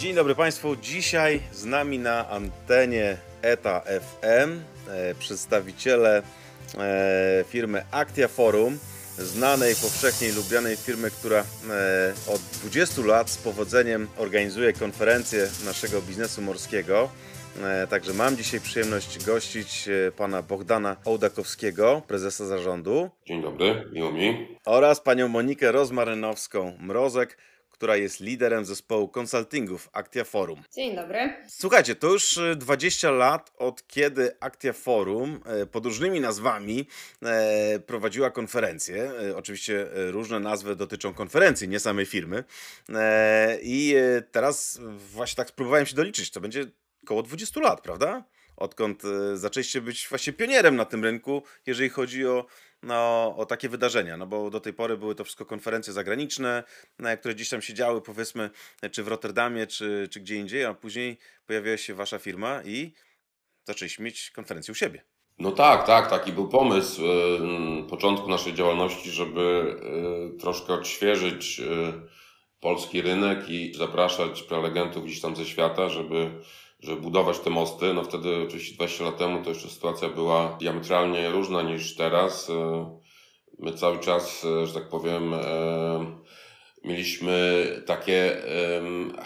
Dzień dobry Państwu. Dzisiaj z nami na antenie ETA FM e, przedstawiciele e, firmy Actia Forum, znanej, powszechnie lubianej firmy, która e, od 20 lat z powodzeniem organizuje konferencje naszego biznesu morskiego. Także mam dzisiaj przyjemność gościć pana Bogdana Ołdakowskiego, prezesa zarządu, Dzień dobry, miło mi. oraz panią Monikę Rozmarynowską-Mrozek, która jest liderem zespołu konsultingów Actia Forum. Dzień dobry. Słuchajcie, to już e, 20 lat od kiedy Actia Forum e, pod różnymi nazwami e, prowadziła konferencje. E, Oczywiście e, różne nazwy dotyczą konferencji, nie samej firmy. E, I e, teraz właśnie tak spróbowałem się doliczyć, to będzie około 20 lat, prawda? Odkąd e, zaczęliście być właśnie pionierem na tym rynku, jeżeli chodzi o, no, o takie wydarzenia. No bo do tej pory były to wszystko konferencje zagraniczne, e, które gdzieś tam się działy, powiedzmy, czy w Rotterdamie, czy, czy gdzie indziej, a później pojawiła się wasza firma i zaczęliście mieć konferencję u siebie. No tak, tak, taki był pomysł y, początku naszej działalności, żeby y, troszkę odświeżyć y, polski rynek i zapraszać prelegentów gdzieś tam ze świata, żeby, żeby budować te mosty. No wtedy oczywiście 20 lat temu to jeszcze sytuacja była diametralnie różna niż teraz. Y, My cały czas, y, że tak powiem, y, mieliśmy takie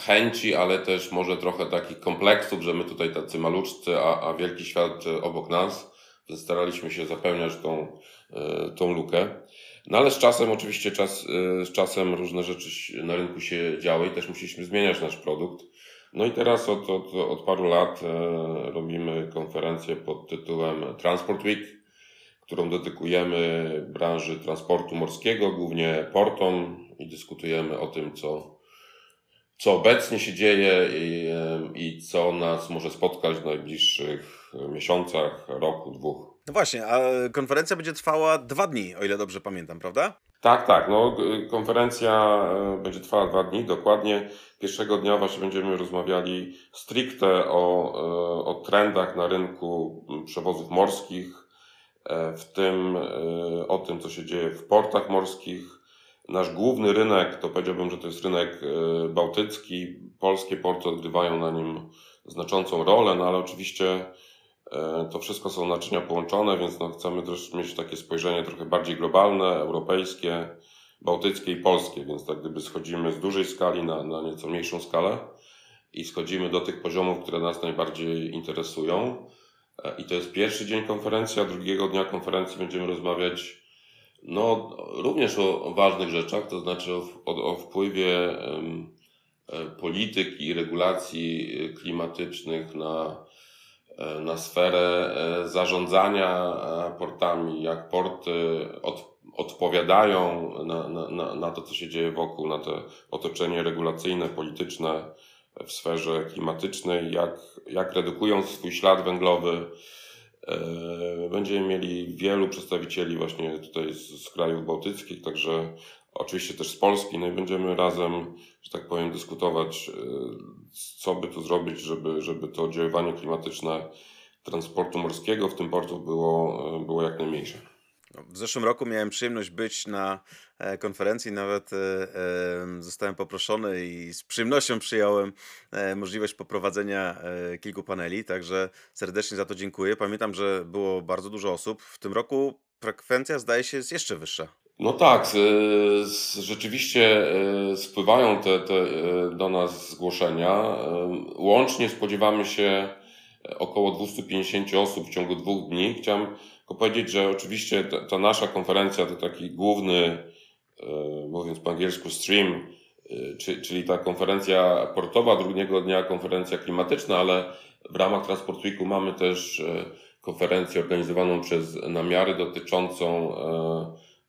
chęci, ale też może trochę takich kompleksów, że my tutaj tacy maluczcy, a, a wielki świat e, obok nas, więc staraliśmy się zapełniać tą, e, tą lukę. No ale z czasem, oczywiście czas, e, z czasem różne rzeczy na rynku się działy i też musieliśmy zmieniać nasz produkt. No i teraz od, od, od paru lat e, robimy konferencję pod tytułem Transport Week, którą dedykujemy branży transportu morskiego, głównie portom i dyskutujemy o tym, co, co obecnie się dzieje i, em, i co nas może spotkać w najbliższych miesiącach, roku, dwóch. No właśnie, a konferencja będzie trwała dwa dni, o ile dobrze pamiętam, prawda? Tak, tak. No, konferencja e, będzie trwała dwa dni. Dokładnie pierwszego dnia właśnie będziemy rozmawiali stricte o, e, o trendach na rynku przewozów morskich, e, w tym o tym, co się dzieje w portach morskich. Nasz główny rynek to powiedziałbym, że to jest rynek bałtycki. Polskie porty odgrywają na nim znaczącą rolę, no ale oczywiście To wszystko są naczynia połączone, więc no chcemy też mieć takie spojrzenie trochę bardziej globalne, europejskie, bałtyckie i polskie, więc tak gdyby schodzimy z dużej skali na, na nieco mniejszą skalę i schodzimy do tych poziomów, które nas najbardziej interesują. E, I to jest pierwszy dzień konferencji, a drugiego dnia konferencji będziemy rozmawiać no, również o, o ważnych rzeczach, to znaczy o, o, o wpływie e, polityk i regulacji e, klimatycznych na, e, na sferę e, zarządzania e, portami, jak porty od, odpowiadają na, na, na, to, co się dzieje wokół, na to otoczenie regulacyjne, polityczne w sferze klimatycznej, jak, jak redukują swój ślad węglowy. E, Będziemy mieli wielu przedstawicieli właśnie tutaj z, z krajów bałtyckich, także oczywiście też z Polski, no i będziemy razem, że tak powiem, dyskutować, e, co by tu zrobić, żeby, żeby to oddziaływanie klimatyczne transportu morskiego, w tym portów, było, e, było jak najmniejsze. W zeszłym roku miałem przyjemność być na e, konferencji, nawet zostałem poproszony i z przyjemnością przyjąłem możliwość poprowadzenia kilku paneli, także serdecznie za to dziękuję. Pamiętam, że było bardzo dużo osób. W tym roku frekwencja zdaje się jest jeszcze wyższa. No tak, rzeczywiście e, spływają te, te e, do nas zgłoszenia. E, Łącznie spodziewamy się około 250 osób w ciągu dwóch dni. Chciałem tylko powiedzieć, że oczywiście ta, nasza konferencja to taki główny, mówiąc po angielsku, stream, czy, czyli ta konferencja portowa, drugiego dnia konferencja klimatyczna, ale w ramach Transport Weeku mamy też konferencję organizowaną przez namiary dotyczącą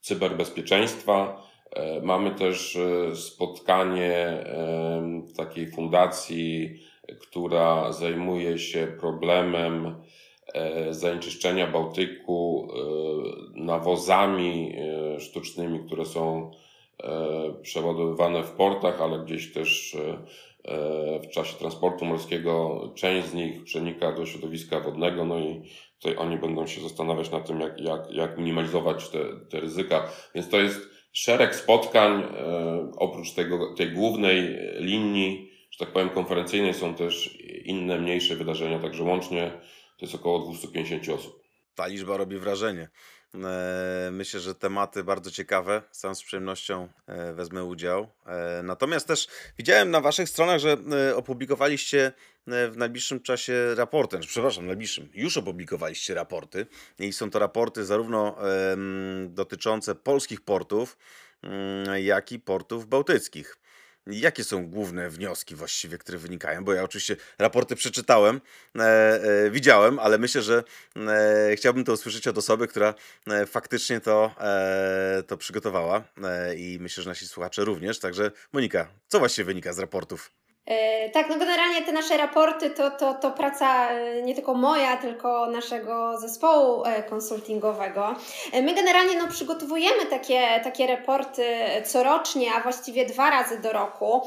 cyberbezpieczeństwa. E, Mamy też e, spotkanie e, takiej fundacji, która zajmuje się problemem zanieczyszczenia Bałtyku nawozami sztucznymi, które są przeładowywane w portach, ale gdzieś też w czasie transportu morskiego część z nich przenika do środowiska wodnego, no i tutaj oni będą się zastanawiać nad tym, jak, jak, jak minimalizować te, te ryzyka. Więc to jest szereg spotkań, e, oprócz tego, tej głównej linii, że tak powiem, konferencyjnej są też inne, mniejsze wydarzenia, także łącznie to jest około 250 osób. Ta liczba robi wrażenie. E, myślę, że tematy bardzo ciekawe. Sam z przyjemnością e, wezmę udział. E, natomiast też widziałem na Waszych stronach, że opublikowaliście w najbliższym czasie raporty. Znaczy, przepraszam, w najbliższym. Już opublikowaliście raporty. I są to raporty zarówno dotyczące polskich portów, mm, jak i portów bałtyckich. Jakie są główne wnioski właściwie, które wynikają? Bo ja oczywiście raporty przeczytałem, e, e, widziałem, ale myślę, że e, chciałbym to usłyszeć od osoby, która e, faktycznie to, e, to przygotowała e, i myślę, że nasi słuchacze również. Także Monika, co właściwie wynika z raportów? E, tak, no generalnie te nasze raporty to, to, to praca e, nie tylko moja, tylko naszego zespołu e, konsultingowego. My generalnie no, przygotowujemy takie, takie raporty corocznie, a właściwie dwa razy do roku.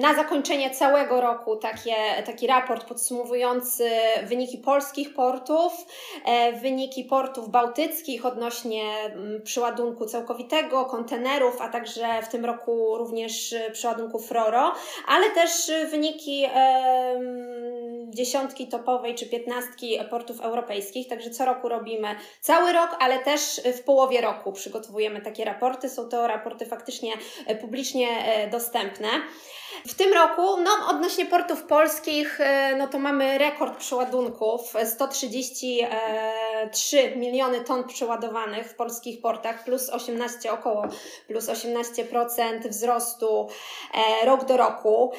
Na zakończenie całego roku takie, taki raport podsumowujący wyniki polskich portów, wyniki portów bałtyckich odnośnie przyładunku całkowitego, kontenerów, a także w tym roku również przyładunku FRORO ale też wyniki dziesiątki topowej czy piętnastki portów europejskich, także co roku robimy cały rok, ale też w połowie roku przygotowujemy takie raporty. Są to raporty faktycznie e, publicznie e, dostępne. W tym roku, no odnośnie portów polskich, e, no to mamy rekord przeładunków, 133 miliony ton przeładowanych w polskich portach, plus 18 około, plus 18% wzrostu rok do roku.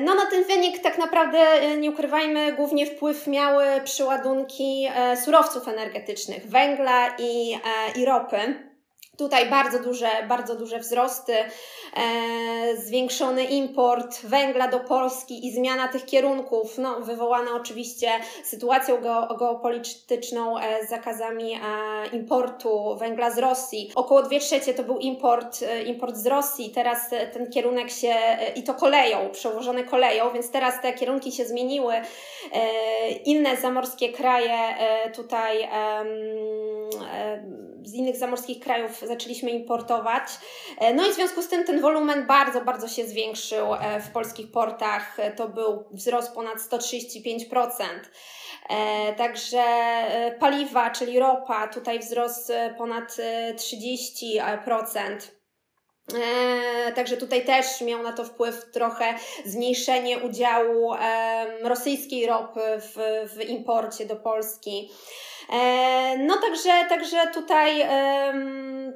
No na ten wynik tak naprawdę, nie ukrywajmy, głównie wpływ miały przeładunki surowców energetycznych, węgla i, i ropy. Tutaj bardzo duże, bardzo duże wzrosty, e, zwiększony import węgla do Polski i zmiana tych kierunków, no, wywołana oczywiście sytuacją geopolityczną e, zakazami e, importu węgla z Rosji. Około 2 trzecie to był import, e, import z Rosji, teraz ten kierunek się, e, i to koleją, przełożony koleją, więc teraz te kierunki się zmieniły. E, inne zamorskie kraje tutaj z innych zamorskich krajów zaczęliśmy importować. E, no i w związku z tym ten wolumen bardzo, bardzo się zwiększył e, w polskich portach. E, to był wzrost ponad 135%. Także paliwa, czyli ropa, tutaj wzrost ponad 30%. także tutaj też miał na to wpływ trochę zmniejszenie udziału rosyjskiej ropy w, w imporcie do Polski. E, no także, także tutaj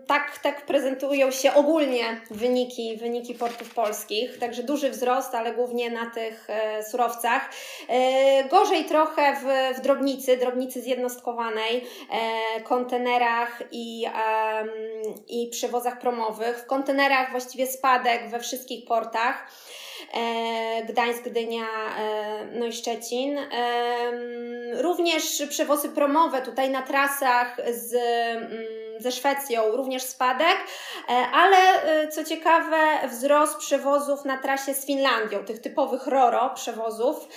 tak, tak prezentują się ogólnie wyniki, wyniki portów polskich, także duży wzrost, ale głównie na tych e, surowcach. E, gorzej trochę w, w drobnicy, drobnicy zjednostkowanej, kontenerach i, i przewozach promowych. W kontenerach właściwie spadek we wszystkich portach. E, Gdańsk, Gdynia, e, no i Szczecin. Również przewozy promowe tutaj na trasach z mm, ze Szwecją również spadek, e, ale co ciekawe, wzrost przewozów na trasie z Finlandią, tych typowych RORO przewozów,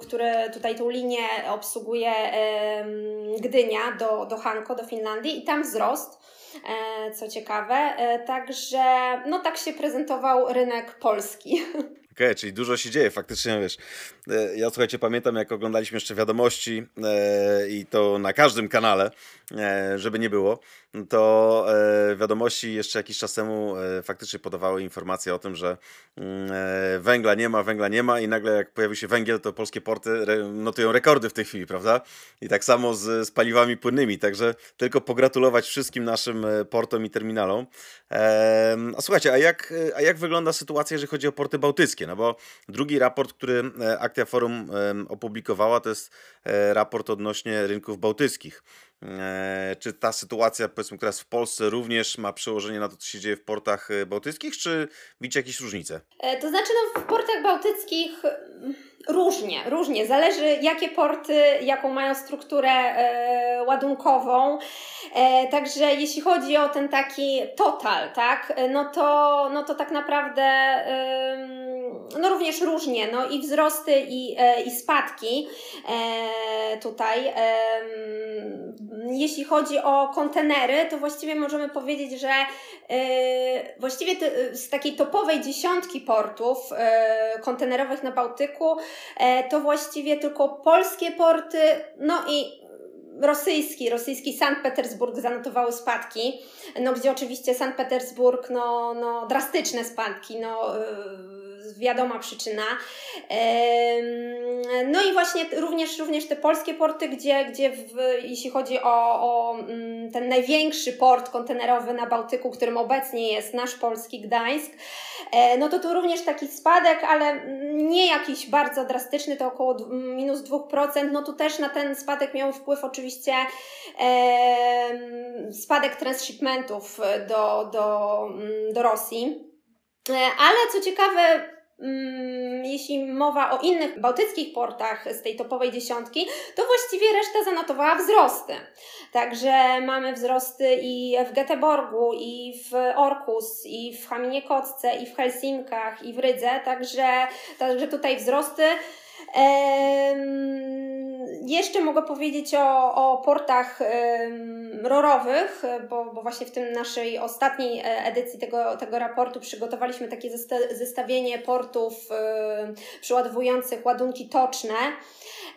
które tutaj tą linię obsługuje Gdynia do, do Hanko, do Finlandii i tam wzrost. E, co ciekawe. E, także no tak się prezentował rynek polski. Okej, okay, czyli dużo się dzieje, faktycznie, wiesz, ja słuchajcie, pamiętam jak oglądaliśmy jeszcze wiadomości e, i to na każdym kanale, e, żeby nie było, to e, wiadomości jeszcze jakiś czas temu e, faktycznie podawały informacje o tym, że mm, e, węgla nie ma, węgla nie ma i nagle jak pojawił się węgiel, to polskie porty notują rekordy w tej chwili, prawda? I tak samo z, z paliwami płynnymi, także tylko pogratulować wszystkim naszym portom i terminalom. A słuchajcie, a jak, a jak wygląda sytuacja, jeżeli chodzi o porty bałtyckie? No bo drugi raport, który Aktia Forum opublikowała, to jest raport odnośnie rynków bałtyckich. E, czy ta sytuacja, powiedzmy, teraz w Polsce również ma przełożenie na to, co się dzieje w portach e, bałtyckich, czy widzicie jakieś różnice? E, to znaczy, no, w portach bałtyckich mm, różnie, różnie. Zależy, jakie porty, jaką mają strukturę e, ładunkową. E, także jeśli chodzi o ten taki total, tak, no to, no to tak naprawdę. E, no również różnie, no i wzrosty i, e, i spadki e, tutaj. Jeśli chodzi o kontenery, to właściwie możemy powiedzieć, że właściwie z takiej topowej dziesiątki portów kontenerowych na Bałtyku, to właściwie tylko polskie porty, no i rosyjski, rosyjski Sankt Petersburg zanotowały spadki, no gdzie oczywiście Sankt Petersburg, no, no drastyczne spadki, no yy, wiadoma przyczyna. No i właśnie również, również te polskie porty, gdzie, gdzie w, jeśli chodzi o, o mm, ten największy port kontenerowy na Bałtyku, którym obecnie jest nasz polski Gdańsk, e, no to tu również taki spadek, ale nie jakiś bardzo drastyczny, to około minus 2%. No tu też na ten spadek miał wpływ oczywiście spadek transshipmentów do, do, mm, do Rosji. E, ale co ciekawe, jeśli mowa o innych bałtyckich portach z tej topowej dziesiątki, to właściwie reszta zanotowała wzrosty. Także mamy wzrosty i w Göteborgu, i w Orkus, i w Haminie Kotce, i w Helsinkach, i w Rydze, także, także tutaj wzrosty. Jeszcze mogę powiedzieć o, o portach rorowych, bo, bo właśnie w tym naszej ostatniej e, edycji tego, tego raportu przygotowaliśmy takie zestawienie portów przeładowujących ładunki toczne.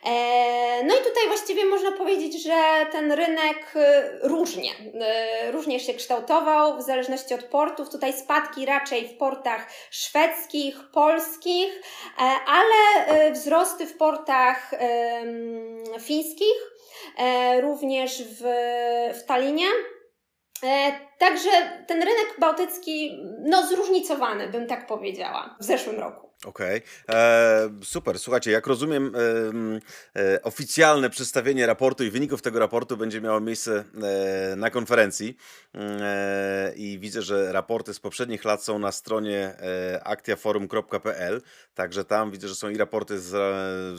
E, no i tutaj właściwie można powiedzieć, że ten rynek e, różnie, różnie się kształtował w zależności od portów. Tutaj spadki raczej w portach szwedzkich, polskich, ale wzrosty w portach fińskich, e, również w, w Talinie. E, także ten rynek bałtycki, no zróżnicowany, bym tak powiedziała, w zeszłym roku. Okej, okay. super. Słuchajcie, jak rozumiem, e, e, oficjalne przedstawienie raportu i wyników tego raportu będzie miało miejsce e, na konferencji. E, I widzę, że raporty z poprzednich lat są na stronie e, aktiaforum.pl. Także tam widzę, że są i raporty z,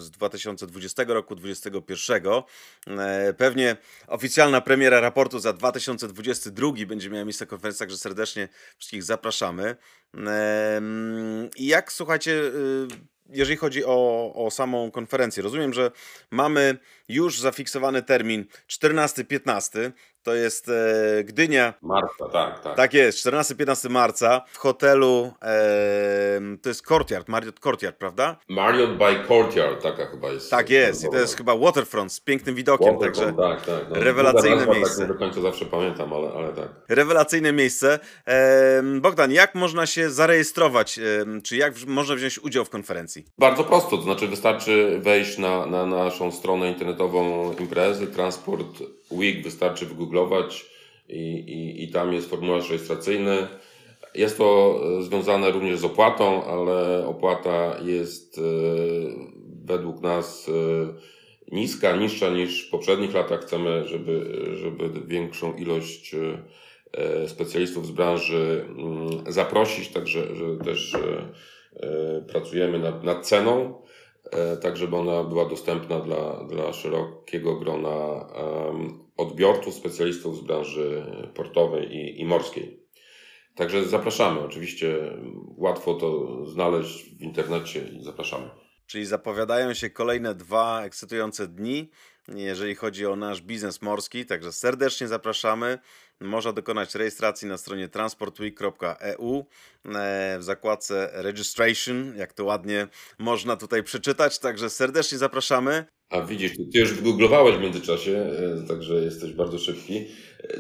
z 2020 roku, 2021. E, pewnie oficjalna premiera raportu za 2022 będzie miała miejsce na konferencji, także serdecznie wszystkich zapraszamy. I jak słuchajcie, y, jeżeli chodzi o, o samą konferencję, rozumiem, że mamy już zafiksowany termin 14-15. To jest e, Gdynia. Marca, tak, tak. Tak jest, 14-15 marca w hotelu, e, to jest Courtyard, Marriott Courtyard, prawda? Marriott by Courtyard, taka chyba jest. Tak jest, i to jest chyba waterfront z pięknym widokiem, waterfront, także tak, tak, no. rewelacyjne nazwa, miejsce. Tak, do końca zawsze pamiętam, ale, ale tak. Rewelacyjne miejsce. E, Bogdan, jak można się zarejestrować, czy jak można wziąć udział w konferencji? Bardzo prosto, to znaczy wystarczy wejść na, na naszą stronę internetową imprezy, Transport Week, wystarczy wygooglować i, i, i tam jest formularz rejestracyjny. Jest to e, związane również z opłatą, ale opłata jest e, według nas e, niska, niższa niż w poprzednich latach. Chcemy, żeby, żeby większą ilość specjalistów z branży mm, zaprosić, także że też pracujemy nad, nad ceną. E, tak żeby ona była dostępna dla, dla szerokiego grona odbiorców, specjalistów z branży portowej i, i morskiej. Także zapraszamy. Oczywiście łatwo to znaleźć w internecie i zapraszamy. Czyli zapowiadają się kolejne dwa ekscytujące dni, jeżeli chodzi o nasz biznes morski. Także serdecznie zapraszamy. Można dokonać rejestracji na stronie transportweek.eu e, w zakładce registration, jak to ładnie można tutaj przeczytać. Także serdecznie zapraszamy. A widzisz, ty już wygooglowałeś w międzyczasie, e, także jesteś bardzo szybki.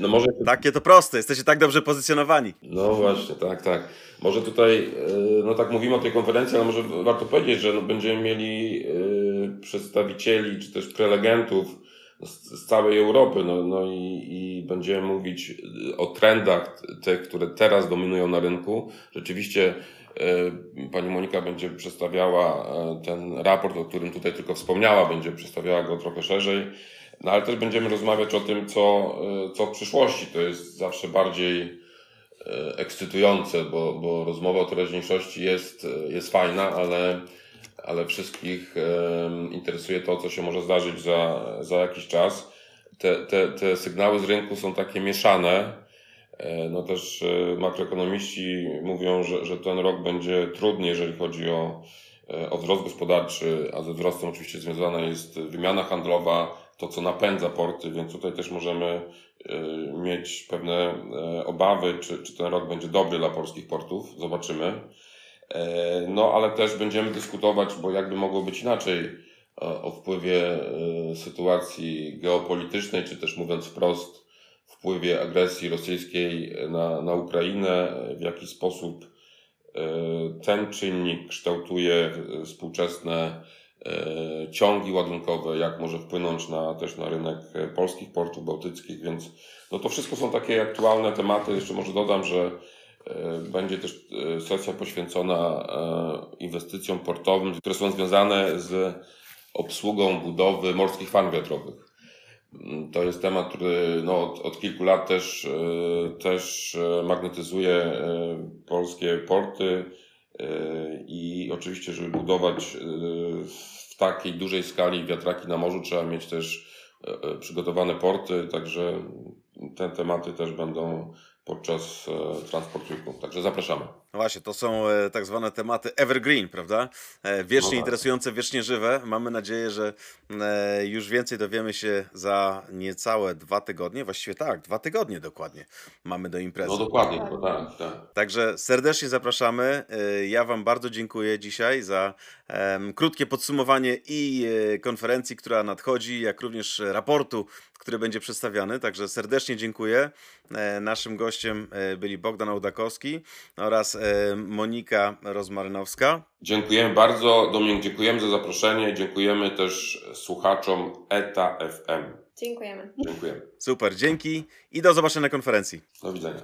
No może... Takie to proste, jesteście tak dobrze pozycjonowani. No właśnie, tak, tak. Może tutaj, e, no tak mówimy o tej konferencji, ale może warto powiedzieć, że no będziemy mieli przedstawicieli czy też prelegentów z, całej Europy, no, no i, i będziemy mówić o trendach, te, które teraz dominują na rynku. Rzeczywiście e, Pani Monika będzie przedstawiała e, ten raport, o którym tutaj tylko wspomniała, będzie przedstawiała go trochę szerzej, no ale też będziemy rozmawiać o tym, co, co w przyszłości. To jest zawsze bardziej ekscytujące, bo, bo rozmowa o teraźniejszości jest, jest fajna, ale ale wszystkich interesuje to, co się może zdarzyć za, za jakiś czas. Te, te, te sygnały z rynku są takie mieszane. E, No też e, makroekonomiści mówią, że, że ten rok będzie trudny, jeżeli chodzi o, e, o wzrost gospodarczy, a ze wzrostem oczywiście związana jest wymiana handlowa, to co napędza porty, więc tutaj też możemy mieć pewne obawy, czy, czy ten rok będzie dobry dla polskich portów. Zobaczymy. E, No, ale też będziemy dyskutować, bo jakby mogło być inaczej, e, o wpływie e, sytuacji geopolitycznej, czy też mówiąc wprost, wpływie agresji rosyjskiej na, na Ukrainę, w jaki sposób ten czynnik kształtuje współczesne ciągi ładunkowe, jak może wpłynąć na, też na rynek polskich portów bałtyckich, więc no to wszystko są takie aktualne tematy. Jeszcze może dodam, że będzie też e, sesja poświęcona e, inwestycjom portowym, które są związane z obsługą budowy morskich farm wiatrowych. Mm, To jest temat, który no, od, od kilku lat też, e, też e, magnetyzuje e, polskie porty e, i oczywiście, żeby budować e, w takiej dużej skali wiatraki na morzu, trzeba mieć też e, e, przygotowane porty, także te tematy też będą podczas e, transportu. Także zapraszamy. No właśnie, to są e, tak zwane tematy evergreen, prawda? E, wiecznie No tak. interesujące, wiecznie żywe. Mamy nadzieję, że e, już więcej dowiemy się za niecałe dwa tygodnie. Właściwie tak, dwa tygodnie dokładnie mamy do imprezy. No dokładnie, to tak, tak. Także serdecznie zapraszamy. Ja Wam bardzo dziękuję dzisiaj za krótkie podsumowanie i konferencji, która nadchodzi, jak również raportu, który będzie przedstawiany. Także serdecznie dziękuję. Naszym gościem byli Bogdan Ołdakowski oraz Monika Rozmarynowska. Dziękujemy bardzo. Dominik, dziękujemy za zaproszenie. Dziękujemy też słuchaczom ETA FM. Dziękujemy. Dziękujemy. Super, dzięki i do zobaczenia na konferencji. Do widzenia.